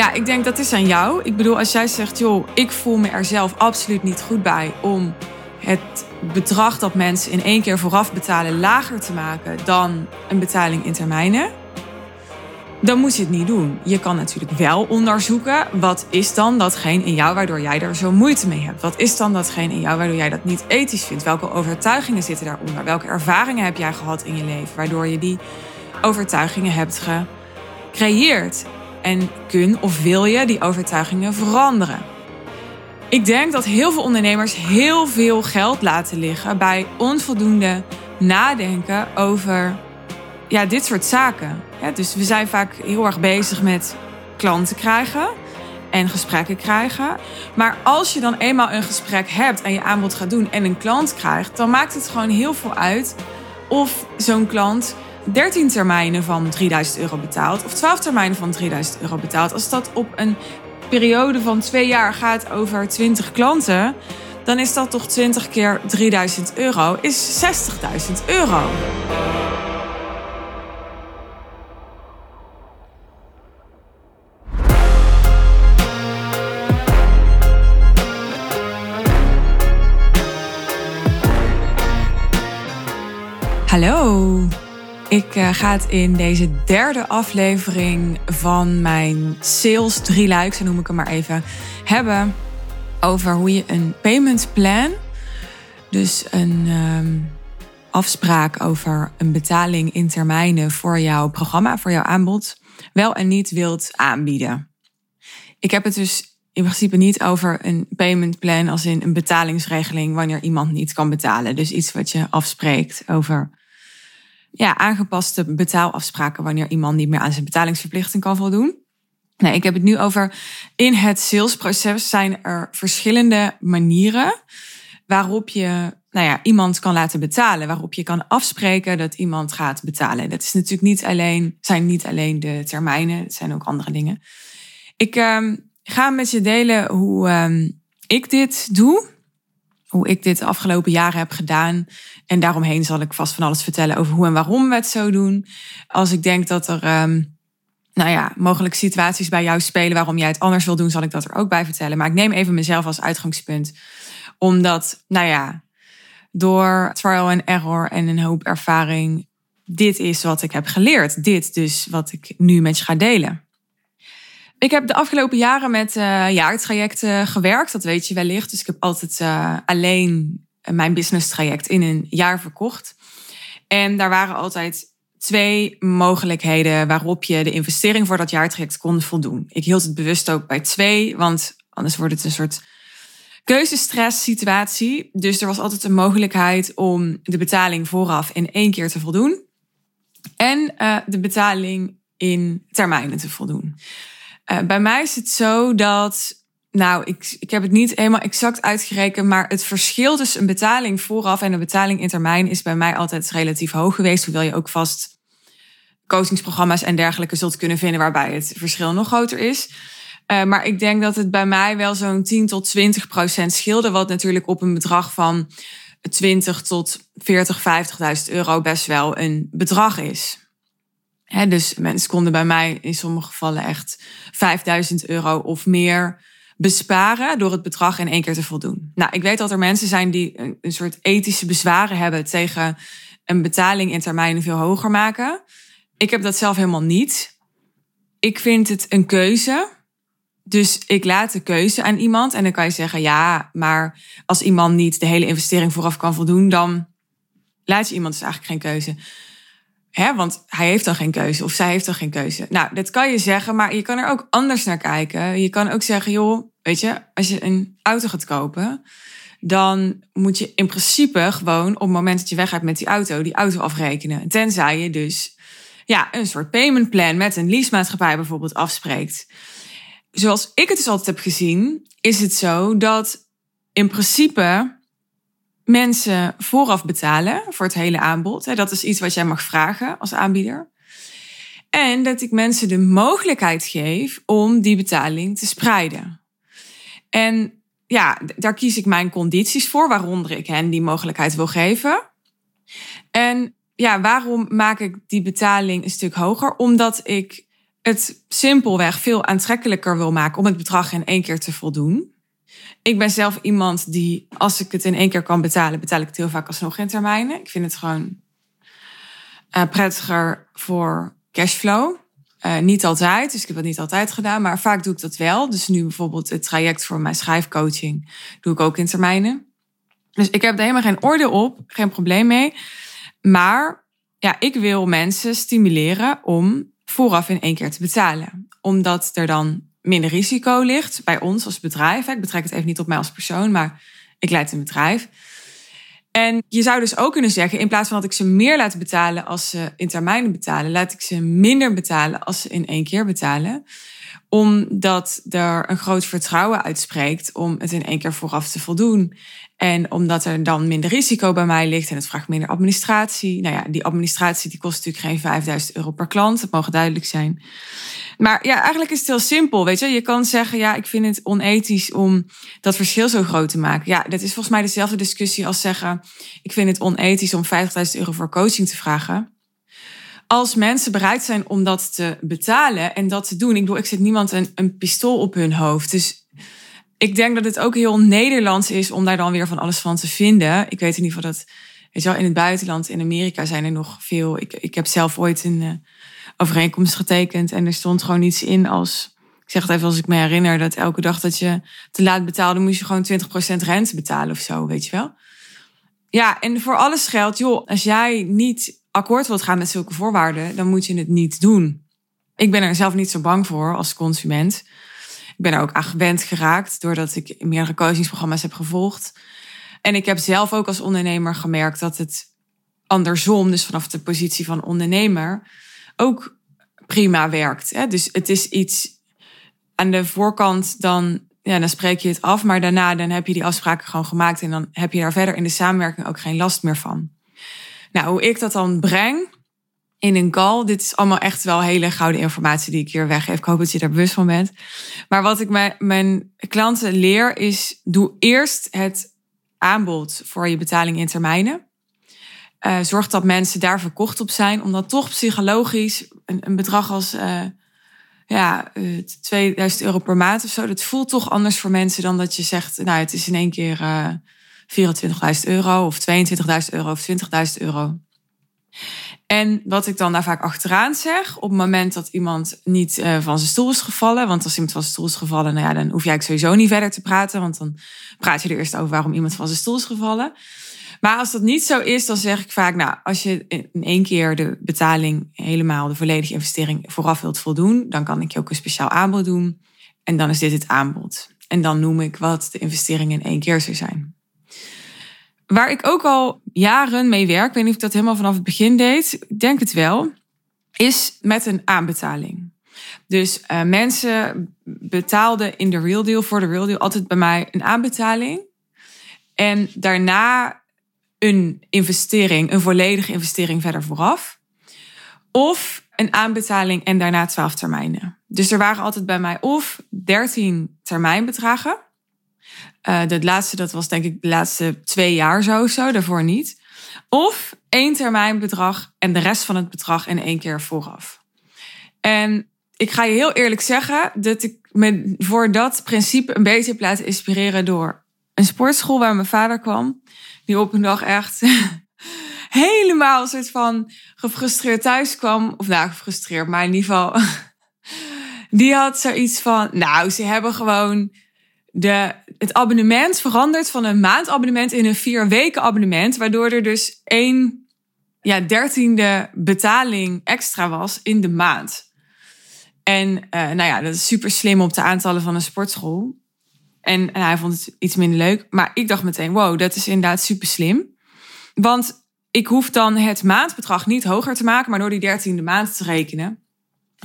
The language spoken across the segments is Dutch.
Ja, ik denk dat is aan jou. Ik bedoel, als jij zegt, joh, ik voel me er zelf absoluut niet goed bij om het bedrag dat mensen in één keer vooraf betalen lager te maken dan een betaling in termijnen, dan moet je het niet doen. Je kan natuurlijk wel onderzoeken wat is dan datgene in jou waardoor jij er zo moeite mee hebt. Wat is dan datgene in jou waardoor jij dat niet ethisch vindt? Welke overtuigingen zitten daaronder? Welke ervaringen heb jij gehad in je leven waardoor je die overtuigingen hebt gecreëerd? En kun of wil je die overtuigingen veranderen? Ik denk dat heel veel ondernemers heel veel geld laten liggen bij onvoldoende nadenken over ja, dit soort zaken. dus we zijn vaak heel erg bezig met klanten krijgen en gesprekken krijgen. Maar als je dan eenmaal een gesprek hebt en je aanbod gaat doen en een klant krijgt, dan maakt het gewoon heel veel uit of zo'n klant 13 termijnen van 3000 euro betaalt of 12 termijnen van 3000 euro betaalt. Als dat op een periode van twee jaar gaat over 20 klanten, dan is dat toch 20 keer 3000 euro, is 60.000 euro. Ik uh, ga het in deze derde aflevering van mijn sales drieluik, zo noem ik hem maar even, hebben over hoe je een payment plan, dus een um, afspraak over een betaling in termijnen voor jouw programma, voor jouw aanbod, wel en niet wilt aanbieden. Ik heb het dus in principe niet over een payment plan als in een betalingsregeling wanneer iemand niet kan betalen. Dus iets wat je afspreekt over ja, aangepaste betaalafspraken wanneer iemand niet meer aan zijn betalingsverplichting kan voldoen. Nee, ik heb het nu over in het salesproces zijn er verschillende manieren waarop je nou ja, iemand kan laten betalen, waarop je kan afspreken dat iemand gaat betalen. Dat is natuurlijk niet alleen, zijn niet alleen de termijnen, het zijn ook andere dingen. Ik um, ga met je delen hoe um, ik dit doe hoe ik dit de afgelopen jaren heb gedaan. En daaromheen zal ik vast van alles vertellen over hoe en waarom we het zo doen. Als ik denk dat er, um, nou ja, mogelijk situaties bij jou spelen waarom jij het anders wil doen, zal ik dat er ook bij vertellen. Maar ik neem even mezelf als uitgangspunt. Omdat, nou ja, door trial and error en een hoop ervaring, dit is wat ik heb geleerd. Dit dus wat ik nu met je ga delen. Ik heb de afgelopen jaren met uh, jaartrajecten gewerkt, dat weet je wellicht. Dus ik heb altijd uh, alleen mijn business traject in een jaar verkocht. En daar waren altijd twee mogelijkheden waarop je de investering voor dat jaartraject kon voldoen. Ik hield het bewust ook bij twee, want anders wordt het een soort keuzestress situatie. Dus er was altijd een mogelijkheid om de betaling vooraf in één keer te voldoen. En uh, de betaling in termijnen te voldoen. Uh, bij mij is het zo dat, nou, ik, ik heb het niet helemaal exact uitgerekend, maar het verschil tussen een betaling vooraf en een betaling in termijn is bij mij altijd relatief hoog geweest. Hoewel je ook vast coachingsprogramma's en dergelijke zult kunnen vinden waarbij het verschil nog groter is. Uh, maar ik denk dat het bij mij wel zo'n 10 tot 20 procent scheelde, wat natuurlijk op een bedrag van 20 tot 40, 50.000 euro best wel een bedrag is dus mensen konden bij mij in sommige gevallen echt 5000 euro of meer besparen door het bedrag in één keer te voldoen. Nou, ik weet dat er mensen zijn die een, soort ethische bezwaren hebben tegen een betaling in termijnen veel hoger maken. Ik heb dat zelf helemaal niet. Ik vind het een keuze. Dus ik laat de keuze aan iemand. En dan kan je zeggen, ja, maar als iemand niet de hele investering vooraf kan voldoen, dan laat je iemand dus eigenlijk geen keuze. Hè, want hij heeft dan geen keuze of zij heeft dan geen keuze. Nou, dat kan je zeggen, maar je kan er ook anders naar kijken. Je kan ook zeggen, joh, weet je, als je een auto gaat kopen, dan moet je in principe gewoon op het moment dat je weggaat met die auto, die auto afrekenen. Tenzij je dus ja, een soort payment plan met een leasemaatschappij bijvoorbeeld afspreekt. Zoals ik het dus altijd heb gezien, is het zo dat in principe mensen vooraf betalen voor het hele aanbod. Dat is iets wat jij mag vragen als aanbieder. En dat ik mensen de mogelijkheid geef om die betaling te spreiden. En ja, daar kies ik mijn condities voor, waaronder ik hen die mogelijkheid wil geven. En ja, waarom maak ik die betaling een stuk hoger? Omdat ik het simpelweg veel aantrekkelijker wil maken om het bedrag in één keer te voldoen. Ik ben zelf iemand die, als ik het in één keer kan betalen, betaal ik het heel vaak alsnog in termijnen. Ik vind het gewoon uh, prettiger voor cashflow. Uh, niet altijd, dus ik heb dat niet altijd gedaan, maar vaak doe ik dat wel. Dus nu bijvoorbeeld het traject voor mijn schrijfcoaching doe ik ook in termijnen. Dus ik heb er helemaal geen oordeel op, geen probleem mee. Maar ja, ik wil mensen stimuleren om vooraf in één keer te betalen. Omdat er dan minder risico ligt bij ons als bedrijf. Ik betrek het even niet op mij als persoon, maar ik leid een bedrijf. En je zou dus ook kunnen zeggen, in plaats van dat ik ze meer laat betalen als ze in termijnen betalen, laat ik ze minder betalen als ze in één keer betalen. Omdat er een groot vertrouwen uitspreekt om het in één keer vooraf te voldoen. En omdat er dan minder risico bij mij ligt en het vraagt minder administratie. Nou ja, die administratie die kost natuurlijk geen 5000 euro per klant. Dat mogen duidelijk zijn. Maar ja, eigenlijk is het heel simpel. Weet je, je kan zeggen, ja, ik vind het onethisch om dat verschil zo groot te maken. Ja, dat is volgens mij dezelfde discussie als zeggen, ik vind het onethisch om 50.000 euro voor coaching te vragen. Als mensen bereid zijn om dat te betalen en dat te doen, ik bedoel, ik zet niemand een, een pistool op hun hoofd. Dus ik denk dat het ook heel Nederlands is om daar dan weer van alles van te vinden. Ik weet in ieder geval dat, weet je in het buitenland, in Amerika zijn er nog veel. Ik, ik heb zelf ooit een uh, overeenkomst getekend en er stond gewoon iets in als, ik zeg het even als ik me herinner, dat elke dag dat je te laat betaalde, moest je gewoon 20% rente betalen of zo, weet je wel. Ja, en voor alles geldt, joh, als jij niet akkoord wilt gaan met zulke voorwaarden, dan moet je het niet doen. Ik ben er zelf niet zo bang voor als consument. Ik ben er ook aan gewend geraakt doordat ik meerdere coachingsprogramma's heb gevolgd. En ik heb zelf ook als ondernemer gemerkt dat het andersom, dus vanaf de positie van ondernemer, ook prima werkt. Dus het is iets aan de voorkant, dan, ja, dan spreek je het af, maar daarna dan heb je die afspraken gewoon gemaakt en dan heb je daar verder in de samenwerking ook geen last meer van. Nou, hoe ik dat dan breng, in een call. Dit is allemaal echt wel hele gouden informatie die ik hier weggeef. Ik hoop dat je daar bewust van bent. Maar wat ik mijn, mijn klanten leer is: doe eerst het aanbod voor je betaling in termijnen. Uh, zorg dat mensen daar verkocht op zijn, omdat toch psychologisch een, bedrag als uh, ja, uh, eh, 2000 euro per maand of zo, dat voelt toch anders voor mensen dan dat je zegt, nou, het is in één keer 24.000 euro of 22.000 euro of 20.000 euro. En wat ik dan daar vaak achteraan zeg, op het moment dat iemand niet uh, van zijn stoel is gevallen, want als iemand van zijn stoel is gevallen, nou ja, dan hoef jij sowieso niet verder te praten, want dan praat je er eerst over waarom iemand van zijn stoel is gevallen. Maar als dat niet zo is, dan zeg ik vaak, nou, als je in één keer de betaling helemaal, de volledige investering vooraf wilt voldoen, dan kan ik je ook een speciaal aanbod doen. En dan is dit het aanbod. En dan noem ik wat de investering in één keer zou zijn. Waar ik ook al jaren mee werk, ik weet niet of ik dat helemaal vanaf het begin deed, ik denk het wel, is met een aanbetaling. Dus uh, mensen betaalden in de real deal, voor de real deal, altijd bij mij een aanbetaling. En daarna een investering, een volledige investering verder vooraf. Of een aanbetaling en daarna 12 termijnen. Dus er waren altijd bij mij of 13 termijnbedragen uh, dat laatste, dat was denk ik de laatste twee jaar zo, zo daarvoor niet. Of één termijnbedrag en de rest van het bedrag in één keer vooraf. En ik ga je heel eerlijk zeggen dat ik me voor dat principe een beetje heb laten inspireren door een sportschool waar mijn vader kwam. Die op een dag echt helemaal soort van gefrustreerd thuis kwam. Of nou, gefrustreerd, maar in ieder geval. Die had zoiets van, nou, ze hebben gewoon de, het abonnement verandert van een maandabonnement in een vier weken abonnement. Waardoor er dus één ja, dertiende betaling extra was in de maand. En uh, nou ja, dat is super slim op de aantallen van een sportschool. En, en hij vond het iets minder leuk. Maar ik dacht meteen, wow, dat is inderdaad super slim. Want ik hoef dan het maandbedrag niet hoger te maken, maar door die dertiende maand te rekenen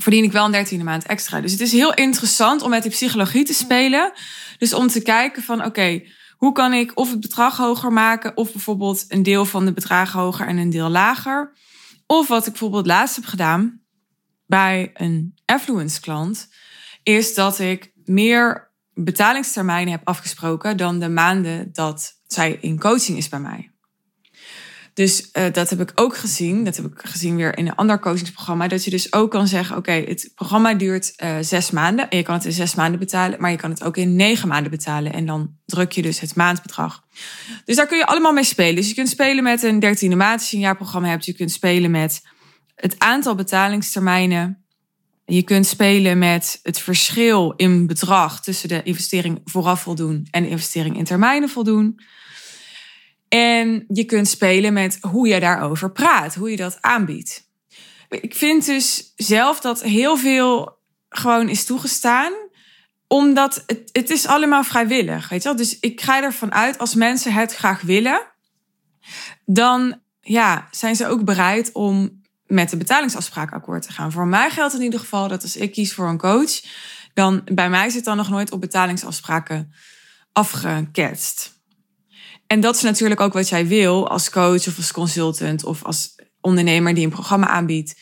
verdien ik wel een dertiende maand extra. Dus het is heel interessant om met die psychologie te spelen. Dus om te kijken van oké, hoe kan ik of het bedrag hoger maken, of bijvoorbeeld een deel van de bedragen hoger en een deel lager. Of wat ik bijvoorbeeld laatst heb gedaan bij een affluence klant, is dat ik meer betalingstermijnen heb afgesproken dan de maanden dat zij in coaching is bij mij. Dus uh, dat heb ik ook gezien. Dat heb ik gezien weer in een ander coachingsprogramma. Dat je dus ook kan zeggen: Oké, het programma duurt uh, zes maanden. En je kan het in zes maanden betalen. Maar je kan het ook in negen maanden betalen. En dan druk je dus het maandbedrag. Dus daar kun je allemaal mee spelen. Dus je kunt spelen met een dertiende maand als je een jaarprogramma hebt. Je kunt spelen met het aantal betalingstermijnen. Je kunt spelen met het verschil in bedrag tussen de investering vooraf voldoen en de investering in termijnen voldoen. En je kunt spelen met hoe je daarover praat, hoe je dat aanbiedt. Ik vind dus zelf dat heel veel gewoon is toegestaan, omdat het, het is allemaal vrijwillig. Weet je wel? Dus ik ga ervan uit, als mensen het graag willen, dan ja, zijn ze ook bereid om met de betalingsafspraak akkoord te gaan. Voor mij geldt in ieder geval dat als ik kies voor een coach, dan bij mij zit dan nog nooit op betalingsafspraken afgeketst. En dat is natuurlijk ook wat jij wil als coach of als consultant of als ondernemer die een programma aanbiedt.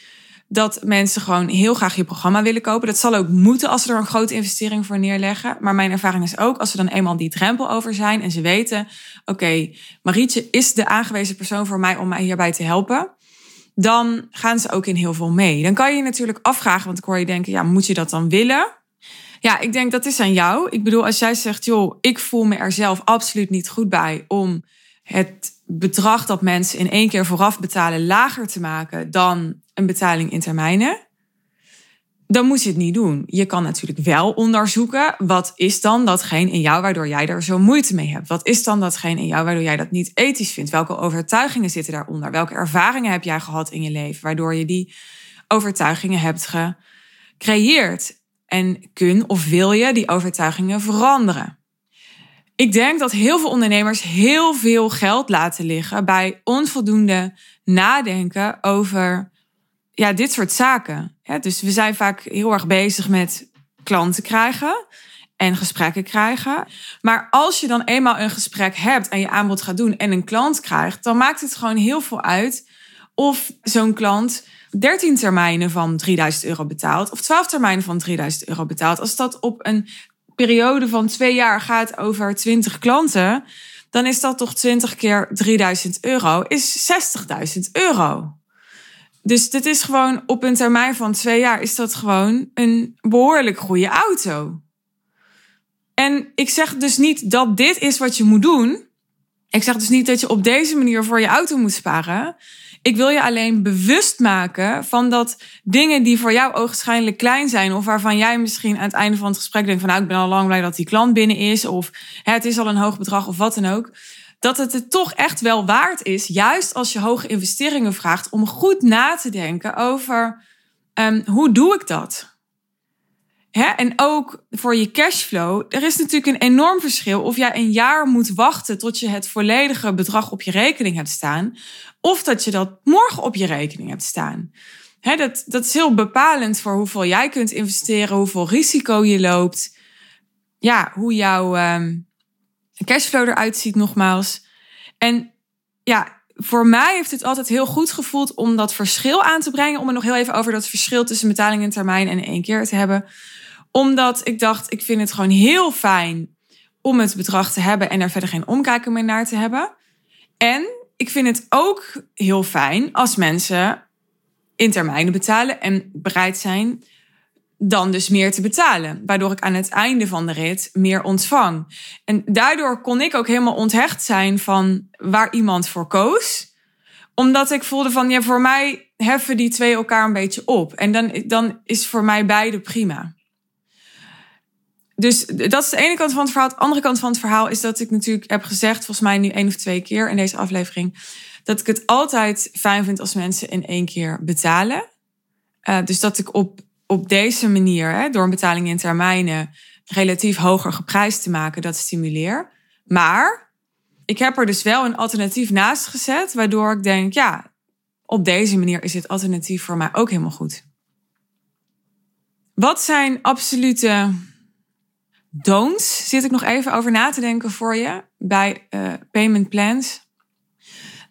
Dat mensen gewoon heel graag je programma willen kopen. Dat zal ook moeten als ze er een grote investering voor neerleggen. Maar mijn ervaring is ook als ze dan eenmaal die drempel over zijn en ze weten: oké, Marietje is de aangewezen persoon voor mij om mij hierbij te helpen. Dan gaan ze ook in heel veel mee. Dan kan je je natuurlijk afvragen, want ik hoor je denken: ja, moet je dat dan willen? Ja, ik denk dat is aan jou. Ik bedoel, als jij zegt, joh, ik voel me er zelf absoluut niet goed bij om het bedrag dat mensen in één keer vooraf betalen lager te maken dan een betaling in termijnen, dan moet je het niet doen. Je kan natuurlijk wel onderzoeken, wat is dan datgene in jou waardoor jij daar zo moeite mee hebt? Wat is dan datgene in jou waardoor jij dat niet ethisch vindt? Welke overtuigingen zitten daaronder? Welke ervaringen heb jij gehad in je leven waardoor je die overtuigingen hebt gecreëerd? En kun of wil je die overtuigingen veranderen? Ik denk dat heel veel ondernemers heel veel geld laten liggen bij onvoldoende nadenken over ja, dit soort zaken. dus we zijn vaak heel erg bezig met klanten krijgen en gesprekken krijgen. Maar als je dan eenmaal een gesprek hebt en je aanbod gaat doen en een klant krijgt, dan maakt het gewoon heel veel uit of zo'n klant 13 termijnen van 3000 euro betaalt of 12 termijnen van 3000 euro betaalt. Als dat op een periode van twee jaar gaat over 20 klanten, dan is dat toch 20 keer 3000 euro, is 60.000 euro. Dus dit is gewoon op een termijn van twee jaar is dat gewoon een behoorlijk goede auto. En ik zeg dus niet dat dit is wat je moet doen. Ik zeg dus niet dat je op deze manier voor je auto moet sparen. Ik wil je alleen bewust maken van dat dingen die voor jou ogenschijnlijk klein zijn, of waarvan jij misschien aan het einde van het gesprek denkt van nou, ik ben al lang blij dat die klant binnen is, of het is al een hoog bedrag of wat dan ook. Dat het het toch echt wel waard is, juist als je hoge investeringen vraagt, om goed na te denken over um, hoe doe ik dat? Hè? En ook voor je cashflow. Er is natuurlijk een enorm verschil of jij een jaar moet wachten tot je het volledige bedrag op je rekening hebt staan. Of dat je dat morgen op je rekening hebt staan. Hè, dat, dat is heel bepalend voor hoeveel jij kunt investeren, hoeveel risico je loopt. Ja, hoe jouw um, cashflow eruit ziet, nogmaals. En ja, voor mij heeft het altijd heel goed gevoeld om dat verschil aan te brengen. Om er nog heel even over dat verschil tussen betaling en termijn en één keer te hebben omdat ik dacht, ik vind het gewoon heel fijn om het bedrag te hebben en er verder geen omkijken meer naar te hebben. En ik vind het ook heel fijn als mensen in termijnen betalen en bereid zijn dan dus meer te betalen. Waardoor ik aan het einde van de rit meer ontvang. En daardoor kon ik ook helemaal onthecht zijn van waar iemand voor koos. Omdat ik voelde van, ja, voor mij heffen die twee elkaar een beetje op. En dan, dan is voor mij beide prima dus dat is de ene kant van het verhaal. De andere kant van het verhaal is dat ik natuurlijk heb gezegd, volgens mij nu één of twee keer in deze aflevering, dat ik het altijd fijn vind als mensen in één keer betalen. Uh, dus dat ik op, op deze manier, hè, door een betaling in termijnen, relatief hoger geprijsd te maken, dat stimuleer. Maar ik heb er dus wel een alternatief naast gezet, waardoor ik denk, ja, op deze manier is het alternatief voor mij ook helemaal goed. Wat zijn absolute don'ts zit ik nog even over na te denken voor je bij uh, payment plans.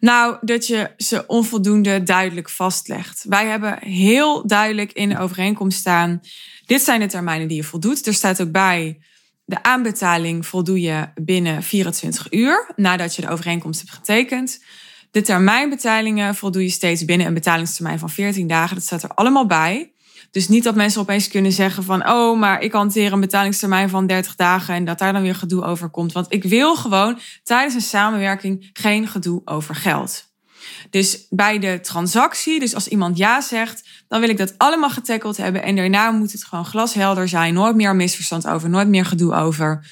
Nou, dat je ze onvoldoende duidelijk vastlegt. Wij hebben heel duidelijk in de overeenkomst staan: dit zijn de termijnen die je voldoet. Er staat ook bij. De aanbetaling voldoe je binnen 24 uur nadat je de overeenkomst hebt getekend. De termijnbetalingen voldoe je steeds binnen een betalingstermijn van 14 dagen. Dat staat er allemaal bij. Dus niet dat mensen opeens kunnen zeggen van, oh, maar ik hanteer een betalingstermijn van 30 dagen en dat daar dan weer gedoe over komt. Want ik wil gewoon tijdens een samenwerking geen gedoe over geld. Dus bij de transactie, dus als iemand ja zegt, dan wil ik dat allemaal getackled hebben. En daarna moet het gewoon glashelder zijn. Nooit meer misverstand over, nooit meer gedoe over.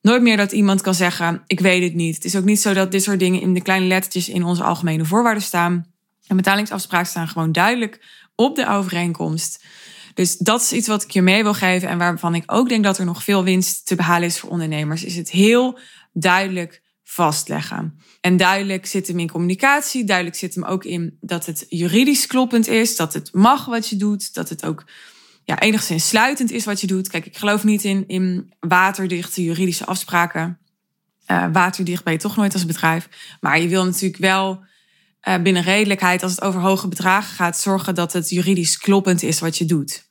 Nooit meer dat iemand kan zeggen, ik weet het niet. Het is ook niet zo dat dit soort dingen in de kleine lettertjes in onze algemene voorwaarden staan. En betalingsafspraken staan gewoon duidelijk op de overeenkomst. Dus dat is iets wat ik je mee wil geven en waarvan ik ook denk dat er nog veel winst te behalen is voor ondernemers. Is het heel duidelijk vastleggen. En duidelijk zit hem in communicatie. Duidelijk zit hem ook in dat het juridisch kloppend is. Dat het mag wat je doet. Dat het ook ja, enigszins sluitend is wat je doet. Kijk, ik geloof niet in, in waterdichte juridische afspraken. Uh, waterdicht ben je toch nooit als bedrijf. Maar je wil natuurlijk wel binnen redelijkheid, als het over hoge bedragen gaat, zorgen dat het juridisch kloppend is wat je doet.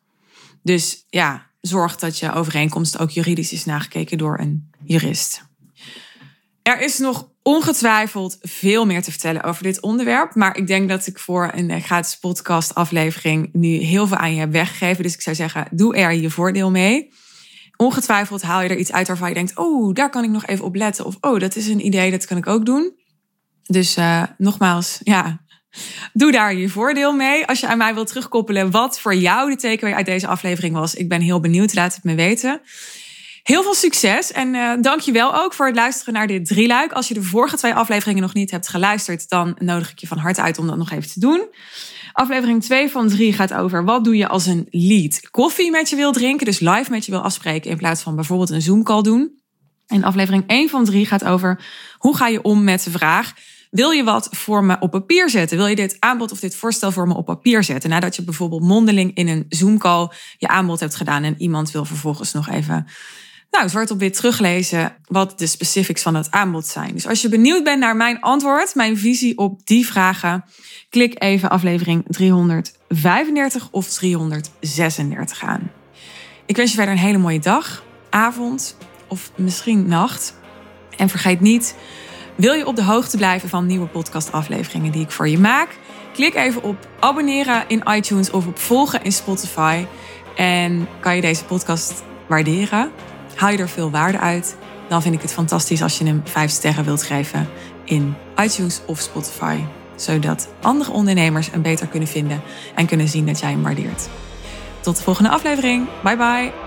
Dus ja, zorg dat je overeenkomst ook juridisch is nagekeken door een jurist. Er is nog ongetwijfeld veel meer te vertellen over dit onderwerp. Maar ik denk dat ik voor een gratis podcast aflevering nu heel veel aan je heb weggegeven. Dus ik zou zeggen, doe er je voordeel mee. Ongetwijfeld haal je er iets uit waarvan je denkt, oh, daar kan ik nog even op letten. Of oh, dat is een idee, dat kan ik ook doen. Dus uh, nogmaals, ja, doe daar je voordeel mee. Als je aan mij wilt terugkoppelen wat voor jou de takeaway uit deze aflevering was. Ik ben heel benieuwd, laat het me weten. Heel veel succes en uh, dank je wel ook voor het luisteren naar dit drieluik. Als je de vorige twee afleveringen nog niet hebt geluisterd, dan nodig ik je van harte uit om dat nog even te doen. Aflevering 2 van 3 gaat over wat doe je als een lead koffie met je wil drinken, dus live met je wil afspreken in plaats van bijvoorbeeld een Zoom call doen. En aflevering 1 van 3 gaat over hoe ga je om met de vraag wil je wat voor me op papier zetten? Wil je dit aanbod of dit voorstel voor me op papier zetten? Nadat je bijvoorbeeld mondeling in een Zoom call je aanbod hebt gedaan en iemand wil vervolgens nog even nou, zwart op wit teruglezen wat de specifics van het aanbod zijn. Dus als je benieuwd bent naar mijn antwoord, mijn visie op die vragen, klik even aflevering 335 of 336 aan. Ik wens je verder een hele mooie dag, avond of misschien nacht. En vergeet niet, wil je op de hoogte blijven van nieuwe podcastafleveringen die ik voor je maak? Klik even op abonneren in iTunes of op volgen in Spotify. En kan je deze podcast waarderen? haal je er veel waarde uit, dan vind ik het fantastisch als je hem 5 sterren wilt geven in iTunes of Spotify. Zodat andere ondernemers hem beter kunnen vinden en kunnen zien dat jij hem waardeert. Tot de volgende aflevering. Bye bye.